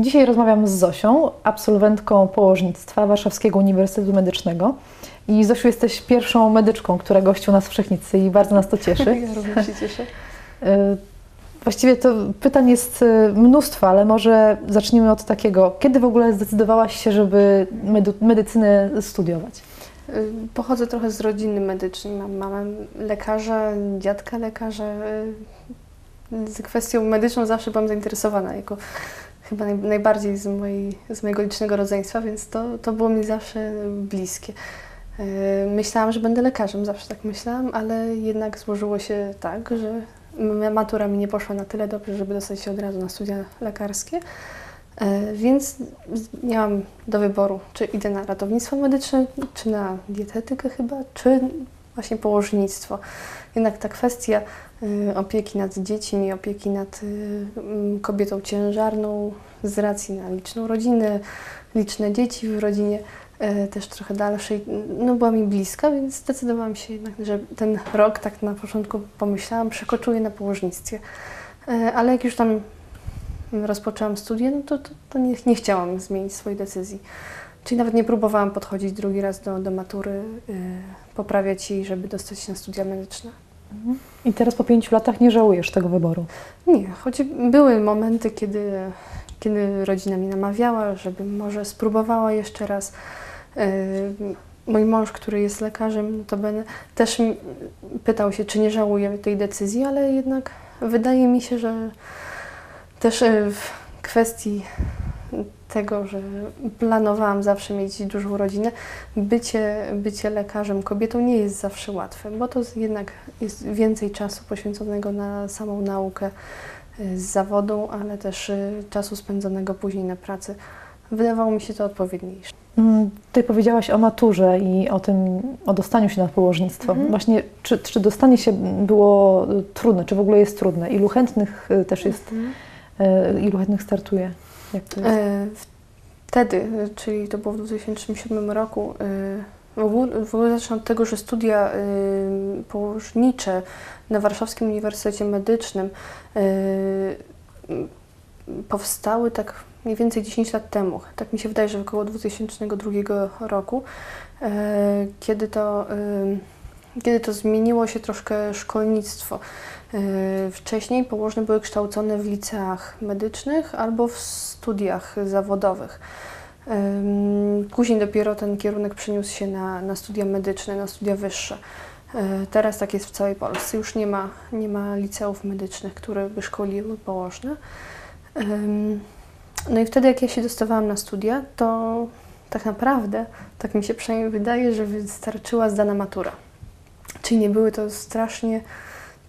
Dzisiaj rozmawiam z Zosią, absolwentką położnictwa Warszawskiego Uniwersytetu Medycznego. I Zosiu, jesteś pierwszą medyczką, która gościł nas w Wszechnicy i bardzo nas to cieszy. Ja również się cieszę. Y, Właściwie to pytań jest y, mnóstwo, ale może zacznijmy od takiego. Kiedy w ogóle zdecydowałaś się, żeby medy medycynę studiować? Y, Pochodzę trochę z rodziny medycznej. Mam mamę lekarza, dziadka lekarza. Z kwestią medyczną zawsze byłam zainteresowana, jako chyba naj, najbardziej z, mojej, z mojego licznego rodzeństwa, więc to, to było mi zawsze bliskie. Y, Myślałam, że będę lekarzem, zawsze tak myślałam, ale jednak złożyło się tak, że matura mi nie poszła na tyle dobrze, żeby dostać się od razu na studia lekarskie. E, Więc miałam do wyboru, czy idę na ratownictwo medyczne, czy na dietetykę chyba, czy właśnie położnictwo. Jednak ta kwestia y, opieki nad dziećmi, opieki nad y, kobietą ciężarną z racji na liczną rodzinę, liczne dzieci w rodzinie, e, też trochę dalszej, no była mi bliska, więc zdecydowałam się jednak, że ten rok, tak na początku pomyślałam, przekoczuję na położnictwie. Ale jak już tam rozpoczęłam studia, no to, to, to nie, nie chciałam zmienić swojej decyzji. Czyli nawet nie próbowałam podchodzić drugi raz do, do matury, y, poprawiać jej, żeby dostać się na studia medyczne. I teraz po pięciu latach nie żałujesz tego wyboru. Nie, choć były momenty, kiedy, kiedy rodzina mnie namawiała, żebym może spróbowała jeszcze raz. Y, Mój mąż, który jest lekarzem, to będę, też pytał się, czy nie żałuję tej decyzji, ale jednak wydaje mi się, że też y, w kwestii tego, że planowałam zawsze mieć dużą rodzinę, bycie, bycie lekarzem kobietą nie jest zawsze łatwe, bo to jednak jest więcej czasu poświęconego na samą naukę y, z zawodu, ale też y, czasu spędzonego później na pracy. Wydawało mi się to odpowiedniejsze. Mm, Ty powiedziałaś o maturze i o tym, o dostaniu się na położnictwo. Mhm. Właśnie, czy, czy dostanie się było y, trudne, czy w ogóle jest trudne? Ilu chętnych też jest, y, ilu chętnych startuje? Jak to jest? E, Wtedy, e, czyli to było w 2007 roku, e, w ogóle, w ogóle zacznę od tego, że studia e, położnicze na Warszawskim Uniwersytecie Medycznym powstały tak mniej więcej 10 lat temu. Tak mi się wydaje, że około 2002 roku, kiedy to, kiedy to zmieniło się troszkę szkolnictwo. E, Wcześniej położne były kształcone w liceach medycznych albo w studiach zawodowych. Później dopiero ten kierunek przeniósł się na, na studia medyczne, na studia wyższe. E, Teraz tak jest w całej Polsce. Już nie ma, nie ma liceów medycznych, które by szkoliły położne. No i wtedy, jak ja się dostawałam na studia, to tak naprawdę, tak mi się przynajmniej wydaje, że wystarczyła zdana matura. Czyli nie były to strasznie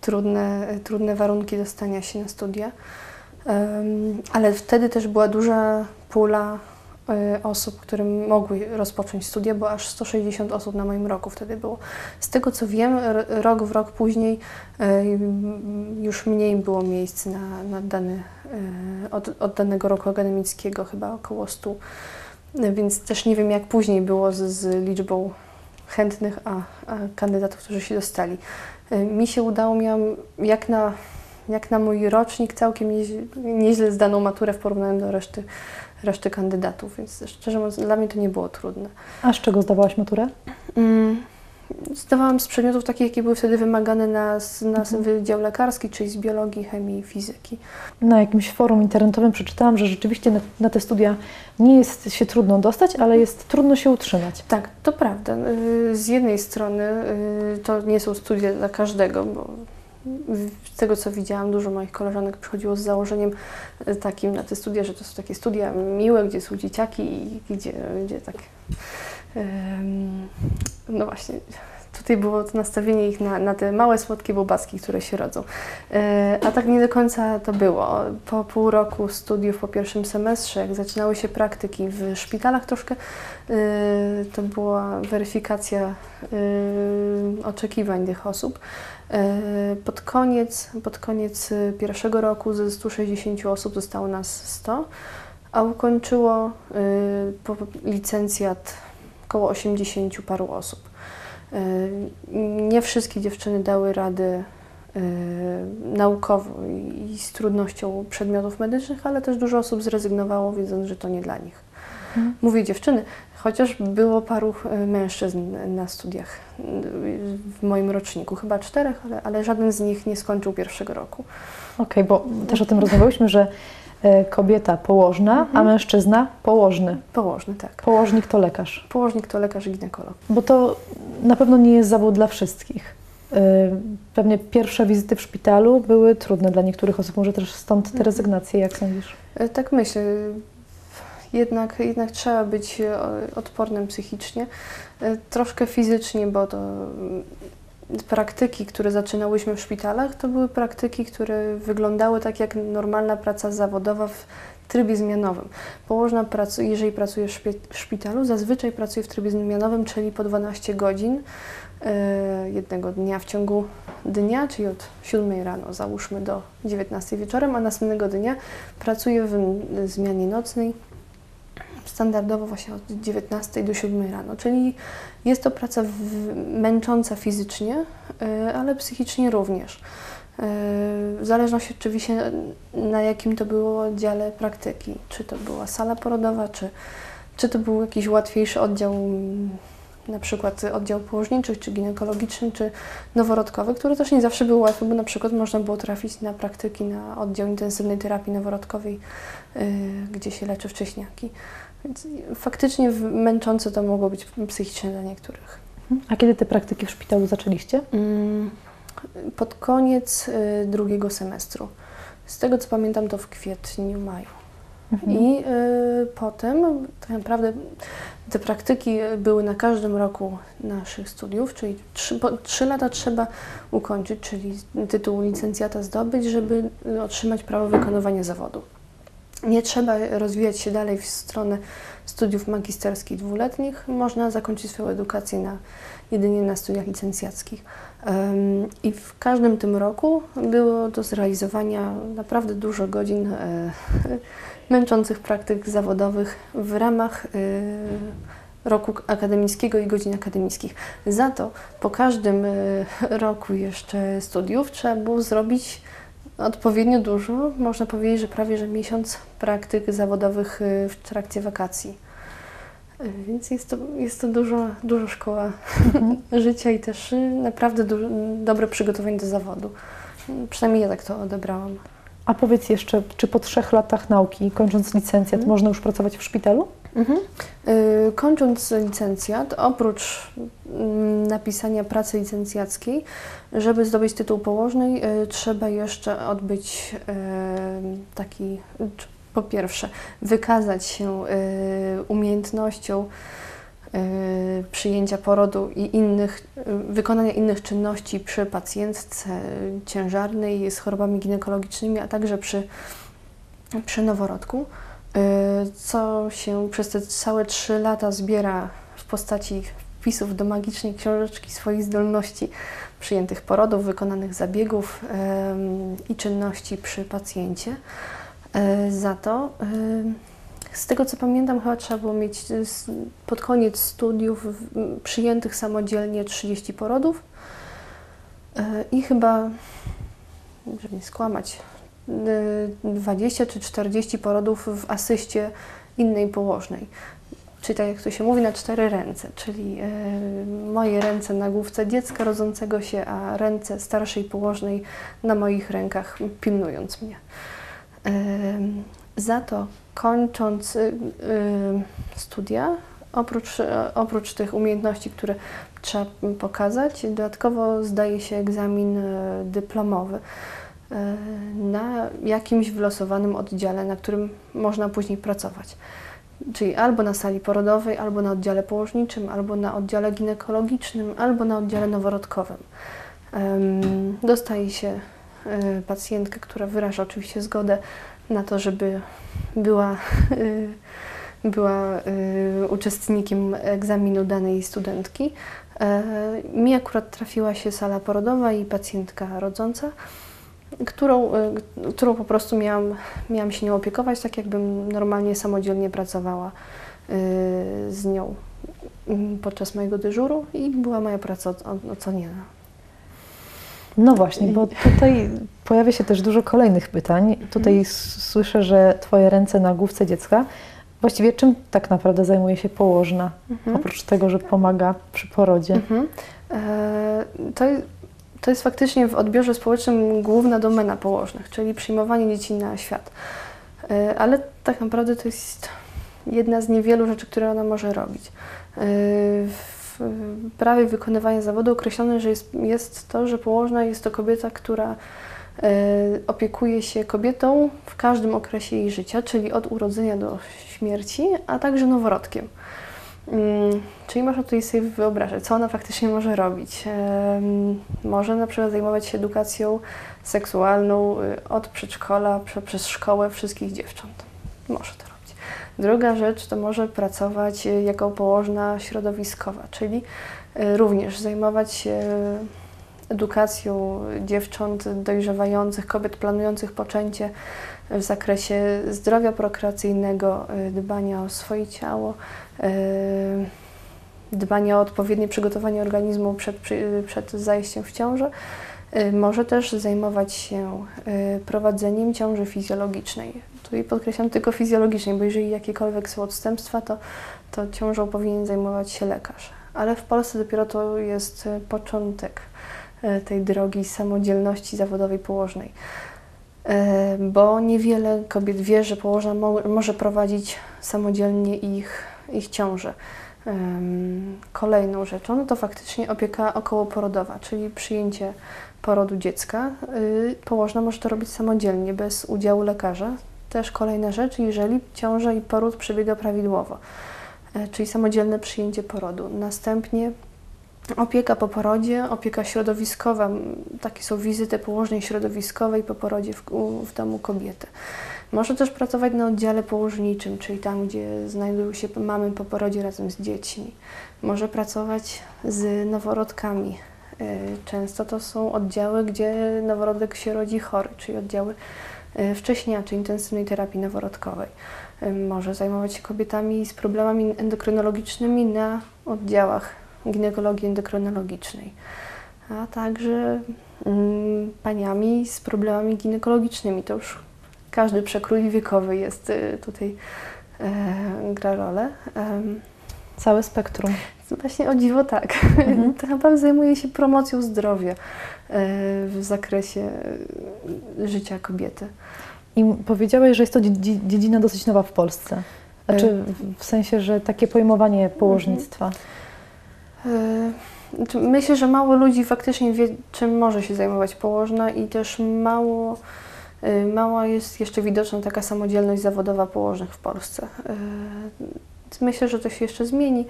trudne, trudne warunki dostania się na studia. Ale wtedy też była duża pula e, osób, które mogły rozpocząć studia, bo aż 160 osób na moim roku wtedy było. Z tego co wiem, rok w rok później e, już mniej było miejsc na, na dany, e, od, od danego roku akademickiego, chyba około 100. E, Więc też nie wiem, jak później było z, z liczbą chętnych, a, a kandydatów, którzy się dostali. E, Mi się udało, miałam jak na, jak na mój rocznik całkiem nieźle, nieźle zdaną maturę w porównaniu do reszty, reszty kandydatów, więc szczerze mówiąc dla mnie to nie było trudne. A z czego zdawałaś maturę? Mm, Zdawałam z przedmiotów takich, jakie były wtedy wymagane na, na Mhm. wydział lekarski, czyli z biologii, chemii i fizyki. Na jakimś forum internetowym przeczytałam, że rzeczywiście na, na te studia nie jest się trudno dostać, ale jest trudno się utrzymać. Tak, to prawda. Y, Z jednej strony y, to nie są studia dla każdego, bo z tego co widziałam, dużo moich koleżanek przychodziło z założeniem y, takim na te studia, że to są takie studia miłe, gdzie są dzieciaki i gdzie, gdzie tak. No właśnie, tutaj było to nastawienie ich na, na te małe, słodkie bobaski, które się rodzą. E, A tak nie do końca to było. Po pół roku studiów, po pierwszym semestrze, jak zaczynały się praktyki w szpitalach, troszkę e, to była weryfikacja e, oczekiwań tych osób. Pod koniec, pod koniec pierwszego roku ze 160 osób zostało nas 100, a ukończyło licencjat około 80 paru osób. E, Nie wszystkie dziewczyny dały rady naukowo i z trudnością przedmiotów medycznych, ale też dużo osób zrezygnowało, wiedząc, że to nie dla nich. Mhm. Mówię dziewczyny, chociaż było paru mężczyzn na studiach w moim roczniku, chyba czterech, ale, ale żaden z nich nie skończył pierwszego roku. Okej, okay, bo też o tym rozmawiałyśmy, że kobieta położna, mhm. a mężczyzna położny. Położny, tak. Położnik to lekarz. Położnik to lekarz i ginekolog. Bo to na pewno nie jest zawód dla wszystkich. E, pewnie pierwsze wizyty w szpitalu były trudne dla niektórych osób, może też stąd te mhm. rezygnacje, jak sądzisz? E, tak myślę. Jednak, jednak trzeba być odpornym psychicznie, troszkę fizycznie, bo to praktyki, które zaczynałyśmy w szpitalach, to były praktyki, które wyglądały tak jak normalna praca zawodowa w trybie zmianowym. Położna, jeżeli pracuje w szpitalu, zazwyczaj pracuje w trybie zmianowym, czyli po 12 godzin yy, jednego dnia w ciągu dnia, czyli od 7 rano załóżmy do 19 wieczorem, a następnego dnia pracuje w zmianie nocnej standardowo właśnie od 19 do 7 rano, czyli jest to praca męcząca fizycznie, y, ale psychicznie również. Y, w zależności oczywiście na jakim to było oddziale praktyki, czy to była sala porodowa, czy, czy to był jakiś łatwiejszy oddział, na przykład oddział położniczy, czy ginekologiczny, czy noworodkowy, który też nie zawsze był łatwy, bo na przykład można było trafić na praktyki na oddział intensywnej terapii noworodkowej, y, gdzie się leczy wcześniaki. Więc faktycznie męczące to mogło być psychicznie dla niektórych. A kiedy te praktyki w szpitalu zaczęliście? Mm, pod koniec y, drugiego semestru. Z tego co pamiętam, to w kwietniu, maju. Mhm. I y, potem tak naprawdę te praktyki były na każdym roku naszych studiów, czyli trzy, po, trzy lata trzeba ukończyć, czyli tytuł licencjata zdobyć, żeby otrzymać prawo wykonywania zawodu. Nie trzeba rozwijać się dalej w stronę studiów magisterskich dwuletnich. Można zakończyć swoją edukację na, jedynie na studiach licencjackich. I w każdym tym roku było do zrealizowania naprawdę dużo godzin e, męczących praktyk zawodowych w ramach e, roku akademickiego i godzin akademickich. Za to po każdym e, roku jeszcze studiów trzeba było zrobić odpowiednio dużo. Można powiedzieć, że prawie że miesiąc praktyk zawodowych y, w trakcie wakacji. Y, więc jest to, jest to dużo, dużo szkoła mhm. życia i też y, naprawdę dużo, dobre przygotowanie do zawodu. Przynajmniej ja tak to odebrałam. A powiedz jeszcze, czy po trzech latach nauki, kończąc licencjat, mhm. można już pracować w szpitalu? Mhm. Y, kończąc licencjat, oprócz mm, napisania pracy licencjackiej, żeby zdobyć tytuł położnej, y, trzeba jeszcze odbyć y, taki, po pierwsze, wykazać się umiejętnością przyjęcia porodu i innych, wykonania innych czynności przy pacjentce ciężarnej z chorobami ginekologicznymi, a także przy, przy noworodku. Y, co się przez te całe trzy lata zbiera w postaci wpisów do magicznej książeczki swoich zdolności przyjętych porodów, wykonanych zabiegów i czynności przy pacjencie. Y, za to, y, z tego co pamiętam, chyba trzeba było mieć pod koniec studiów przyjętych samodzielnie 30 porodów i chyba, żeby nie skłamać, 20 czy 40 porodów w asyście innej położnej. Czyli tak jak to się mówi, na cztery ręce, czyli y, moje ręce na główce dziecka rodzącego się, a ręce starszej położnej na moich rękach, pilnując mnie. Y, za to kończąc y, studia, oprócz, oprócz tych umiejętności, które trzeba pokazać, dodatkowo zdaje się egzamin dyplomowy na jakimś wylosowanym oddziale, na którym można później pracować. Czyli albo na sali porodowej, albo na oddziale położniczym, albo na oddziale ginekologicznym, albo na oddziale noworodkowym. Dostaje się e, pacjentkę, która wyraża oczywiście zgodę na to, żeby była, e, była e, uczestnikiem egzaminu danej studentki. Mi akurat trafiła się sala porodowa i pacjentka rodząca którą, y, którą po prostu miałam, miałam się nią opiekować, tak jakbym normalnie samodzielnie pracowała y, z nią mm, podczas mojego dyżuru i była moja praca oceniana. No właśnie, bo tutaj pojawia się też dużo kolejnych pytań. Tutaj Mhm. słyszę, że Twoje ręce na główce dziecka. Właściwie czym tak naprawdę zajmuje się położna? Mhm. Oprócz tego, że pomaga przy porodzie. Mhm. E, To, to jest faktycznie w odbiorze społecznym główna domena położnych, czyli przyjmowanie dzieci na świat. E, Ale tak naprawdę to jest jedna z niewielu rzeczy, które ona może robić. E, W prawie wykonywania zawodu określone, że jest, jest to, że położna jest to kobieta, która e, opiekuje się kobietą w każdym okresie jej życia, czyli od urodzenia do śmierci, a także noworodkiem. Mm, Czyli można tutaj sobie wyobrażać, co ona faktycznie może robić. Może na przykład zajmować się edukacją seksualną y, od przedszkola prze- przez szkołę wszystkich dziewcząt. Może to robić. Druga rzecz to może pracować y, jako położna środowiskowa, czyli y, również zajmować się edukacją dziewcząt dojrzewających, kobiet planujących poczęcie w zakresie zdrowia prokreacyjnego, y, dbania o swoje ciało, y, dbania o odpowiednie przygotowanie organizmu przed, przy- przed zajściem w ciążę. Może też zajmować się prowadzeniem ciąży fizjologicznej. Tutaj podkreślam tylko fizjologicznej, bo jeżeli jakiekolwiek są odstępstwa, to, to ciążą powinien zajmować się lekarz. Ale w Polsce dopiero to jest początek tej drogi samodzielności zawodowej położnej. E, Bo niewiele kobiet wie, że położna mo- może prowadzić samodzielnie ich, ich ciążę. Em, Kolejną rzeczą no to faktycznie opieka okołoporodowa, czyli przyjęcie porodu dziecka. Y, Położna może to robić samodzielnie, bez udziału lekarza. Też kolejna rzecz, jeżeli ciąża i poród przebiega prawidłowo, e, czyli samodzielne przyjęcie porodu. Następnie opieka po porodzie, opieka środowiskowa. Takie są wizyty położnej środowiskowej po porodzie w, w domu kobiety. Może też pracować na oddziale położniczym, czyli tam, gdzie znajdują się mamy po porodzie razem z dziećmi. Może pracować z noworodkami. Y, Często to są oddziały, gdzie noworodek się rodzi chory, czyli oddziały y, wcześniaczy intensywnej terapii noworodkowej. Y, Może zajmować się kobietami z problemami endokrynologicznymi na oddziałach ginekologii endokrynologicznej, a także mm, paniami z problemami ginekologicznymi. To już każdy przekrój wiekowy jest y, tutaj e, gra rolę. Em, Całe spektrum. Właśnie o dziwo tak. Mhm. Naprawdę zajmuje się promocją zdrowia e, w zakresie e, życia kobiety. I powiedziałeś, że jest to dzie- dziedzina dosyć nowa w Polsce. Znaczy w- w sensie, że takie pojmowanie położnictwa. E, znaczy, Myślę, że mało ludzi faktycznie wie, czym może się zajmować położna i też mało, e, mała jest jeszcze widoczna taka samodzielność zawodowa położnych w Polsce. E, Myślę, że to się jeszcze zmieni.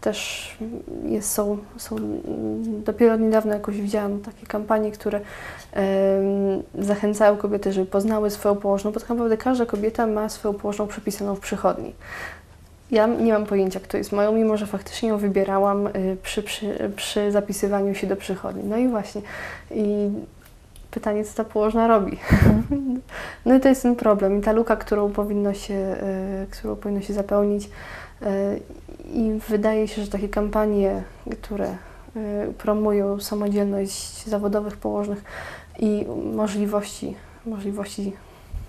Też jest, są, są, dopiero niedawno jakoś widziałam takie kampanie, które zachęcają kobiety, żeby poznały swoją położną, bo tak naprawdę każda kobieta ma swoją położną przepisaną w przychodni. Ja nie mam pojęcia, kto jest moją, mimo że faktycznie ją wybierałam y, przy, przy, przy zapisywaniu się do przychodni. No i właśnie. I pytanie, co ta położna robi. No i to jest ten problem. I ta luka, którą powinno się, y, którą powinno się zapełnić. Y, I wydaje się, że takie kampanie, które promują samodzielność zawodowych położnych i możliwości, możliwości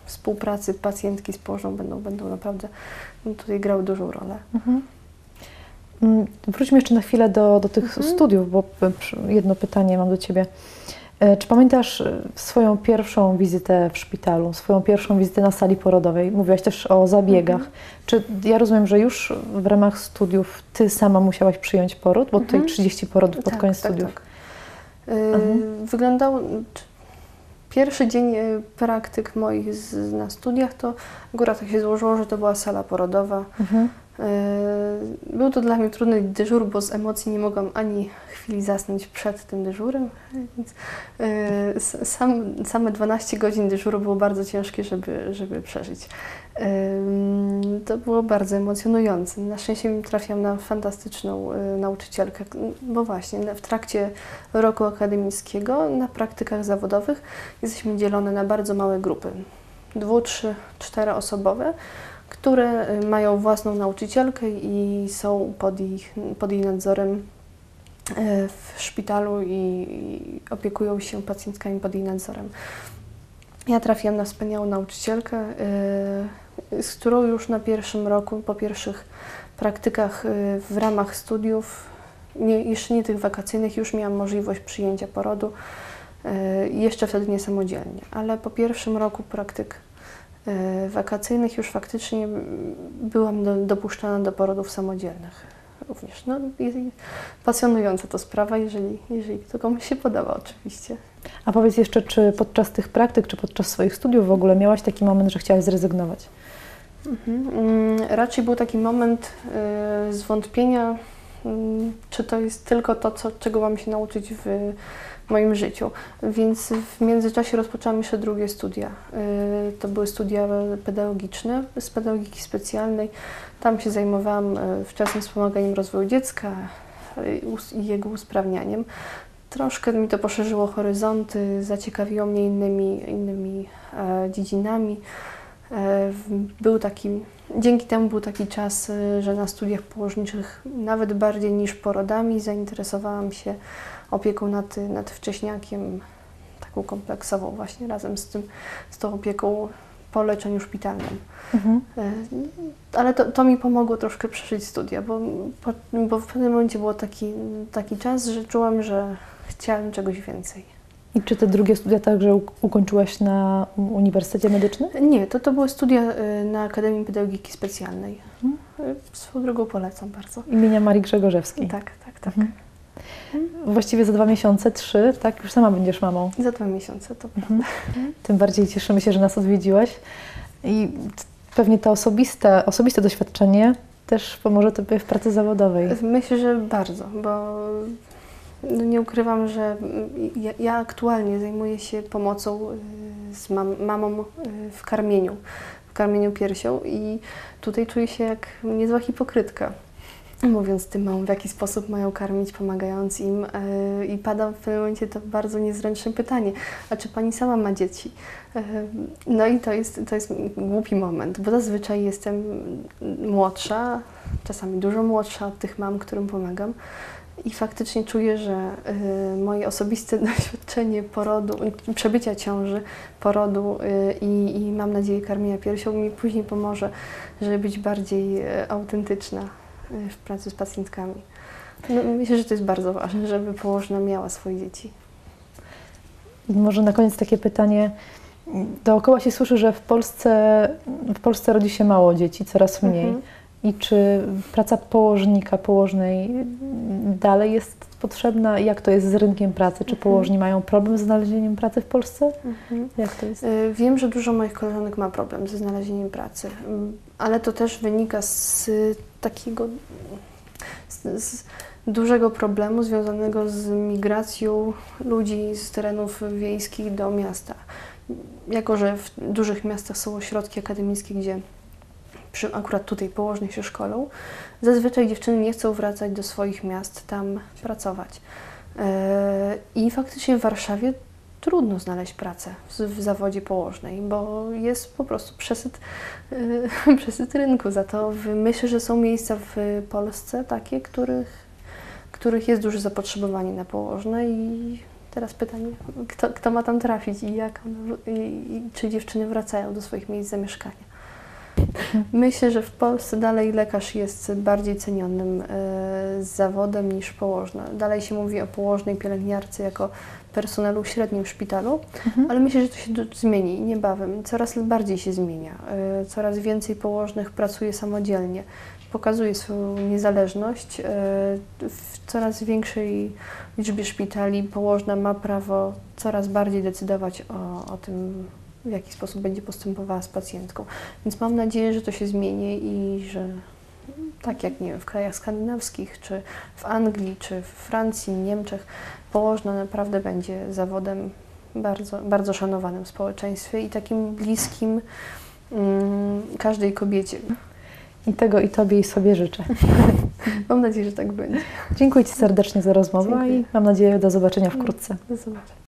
współpracy pacjentki z położną będą, będą naprawdę tutaj grały dużą rolę. Mhm. Mm, Wróćmy jeszcze na chwilę do, do tych Mhm. studiów, bo jedno pytanie mam do Ciebie. E, Czy pamiętasz e, swoją pierwszą wizytę w szpitalu, swoją pierwszą wizytę na sali porodowej? Mówiłaś też o zabiegach. Mhm. Czy ja rozumiem, że już w ramach studiów Ty sama musiałaś przyjąć poród, bo tutaj Mhm. 30 porodów pod koniec studiów. Tak. Y, Mhm. Pierwszy dzień y, praktyk moich z, na studiach to akurat tak się złożyło, że to była sala porodowa. Mhm. Y, Był to dla mnie trudny dyżur, bo z emocji nie mogłam ani chwili zasnąć przed tym dyżurem. Więc y, s- sam, same 12 godzin dyżuru było bardzo ciężkie, żeby, żeby przeżyć. Ym, To było bardzo emocjonujące. Na szczęście trafiłam na fantastyczną nauczycielkę, bo właśnie w trakcie roku akademickiego na praktykach zawodowych jesteśmy dzielone na bardzo małe grupy, dwu, trzy, czteroosobowe, które y, mają własną nauczycielkę i są pod, ich, pod jej nadzorem e, w szpitalu i, opiekują się pacjentkami pod jej nadzorem. Ja trafiłam na wspaniałą nauczycielkę, e, z którą już na pierwszym roku, po pierwszych praktykach e, w ramach studiów, nie, jeszcze nie tych wakacyjnych, już miałam możliwość przyjęcia porodu. Jeszcze wtedy nie samodzielnie, ale po pierwszym roku praktyk wakacyjnych już faktycznie byłam do, dopuszczana do porodów samodzielnych również. No, pasjonująca to sprawa, jeżeli, jeżeli to komuś się podoba oczywiście. A powiedz jeszcze, czy podczas tych praktyk, czy podczas swoich studiów w ogóle miałaś taki moment, że chciałaś zrezygnować? Mhm. Mm, Raczej był taki moment y, zwątpienia, mm, czy to jest tylko to, co, czego mam się nauczyć w moim życiu. Więc w międzyczasie rozpoczęłam jeszcze drugie studia. Y, To były studia pedagogiczne z pedagogiki specjalnej. Tam się zajmowałam y, wczesnym wspomaganiem rozwoju dziecka y, i jego usprawnianiem. Troszkę mi to poszerzyło horyzonty, zaciekawiło mnie innymi, innymi e, dziedzinami. E, w- Był taki, dzięki temu był taki czas, że na studiach położniczych nawet bardziej niż porodami zainteresowałam się opieką nad, nad wcześniakiem, taką kompleksową właśnie razem z, tym, z tą opieką po leczeniu szpitalnym. Mhm. E, Ale to, to mi pomogło troszkę przeżyć studia, bo, bo w pewnym momencie był taki, taki czas, że czułam, że chciałam czegoś więcej. I czy te drugie studia także ukończyłaś na Uniwersytecie Medycznym? Nie, to, to były studia y, na Akademii Pedagogiki Specjalnej. Mhm. Y, Swoją drogą polecam bardzo. Imienia Marii Grzegorzewskiej. Tak, tak, tak. Mhm. Właściwie za dwa miesiące, trzy, tak? Już sama będziesz mamą. Za dwa miesiące to Mhm. Tym bardziej cieszymy się, że nas odwiedziłaś. I pewnie to osobiste, osobiste doświadczenie też pomoże Tobie w pracy zawodowej. Myślę, że bardzo, bo no nie ukrywam, że ja, ja aktualnie zajmuję się pomocą y, z mam, mamą y, w karmieniu, w karmieniu piersią i tutaj czuję się jak niezła hipokrytka. Mówiąc tym mamom, w jaki sposób mają karmić, pomagając im y, i pada w pewnym momencie to bardzo niezręczne pytanie, a czy Pani sama ma dzieci? Y, No i to jest, to jest głupi moment, bo zazwyczaj jestem młodsza, czasami dużo młodsza od tych mam, którym pomagam. I faktycznie czuję, że y, moje osobiste doświadczenie porodu, przebycia ciąży, porodu y, i, mam nadzieję karmienia piersią mi później pomoże, żeby być bardziej y, autentyczna w pracy z pacjentkami. No, myślę, że to jest bardzo ważne, żeby położna miała swoje dzieci. I może na koniec takie pytanie. Dookoła się słyszy, że w Polsce, w Polsce rodzi się mało dzieci, coraz mniej. Mhm. I czy praca położnika, położnej dalej jest potrzebna? Jak to jest z rynkiem pracy? Czy Mhm. położni mają problem z znalezieniem pracy w Polsce? Jak to jest? Y, Wiem, że dużo moich koleżanek ma problem ze znalezieniem pracy, Mm, ale to też wynika z takiego z, z dużego problemu związanego z migracją ludzi z terenów wiejskich do miasta. Jako, że w dużych miastach są ośrodki akademickie, gdzie przy, akurat tutaj położnych się szkolą, zazwyczaj dziewczyny nie chcą wracać do swoich miast, tam pracować. E, I faktycznie w Warszawie trudno znaleźć pracę w, zawodzie położnej, bo jest po prostu przesyt, e, przesyt rynku. Za to myślę, że są miejsca w Polsce takie, których, których jest duże zapotrzebowanie na położne i teraz pytanie, kto, kto ma tam trafić i, jak, one- i, czy dziewczyny wracają do swoich miejsc zamieszkania. Myślę, że w Polsce dalej lekarz jest bardziej cenionym e, zawodem niż położna. Dalej się mówi o położnej pielęgniarce jako personelu średnim w szpitalu, Mhm. ale myślę, że to się zmieni niebawem. Coraz bardziej się zmienia. E, Coraz więcej położnych pracuje samodzielnie, pokazuje swoją niezależność. E, W coraz większej liczbie szpitali położna ma prawo coraz bardziej decydować o, o tym, w jaki sposób będzie postępowała z pacjentką. Więc mam nadzieję, że to się zmieni i że tak jak nie wiem, w krajach skandynawskich, czy w Anglii, czy w Francji, Niemczech, położna naprawdę będzie zawodem bardzo, bardzo szanowanym w społeczeństwie i takim bliskim mm, każdej kobiecie. I tego i Tobie i sobie życzę. Mam nadzieję, że tak będzie. Dziękuję Ci serdecznie za rozmowę Dziękuję. i mam nadzieję do zobaczenia wkrótce. Do zobaczenia.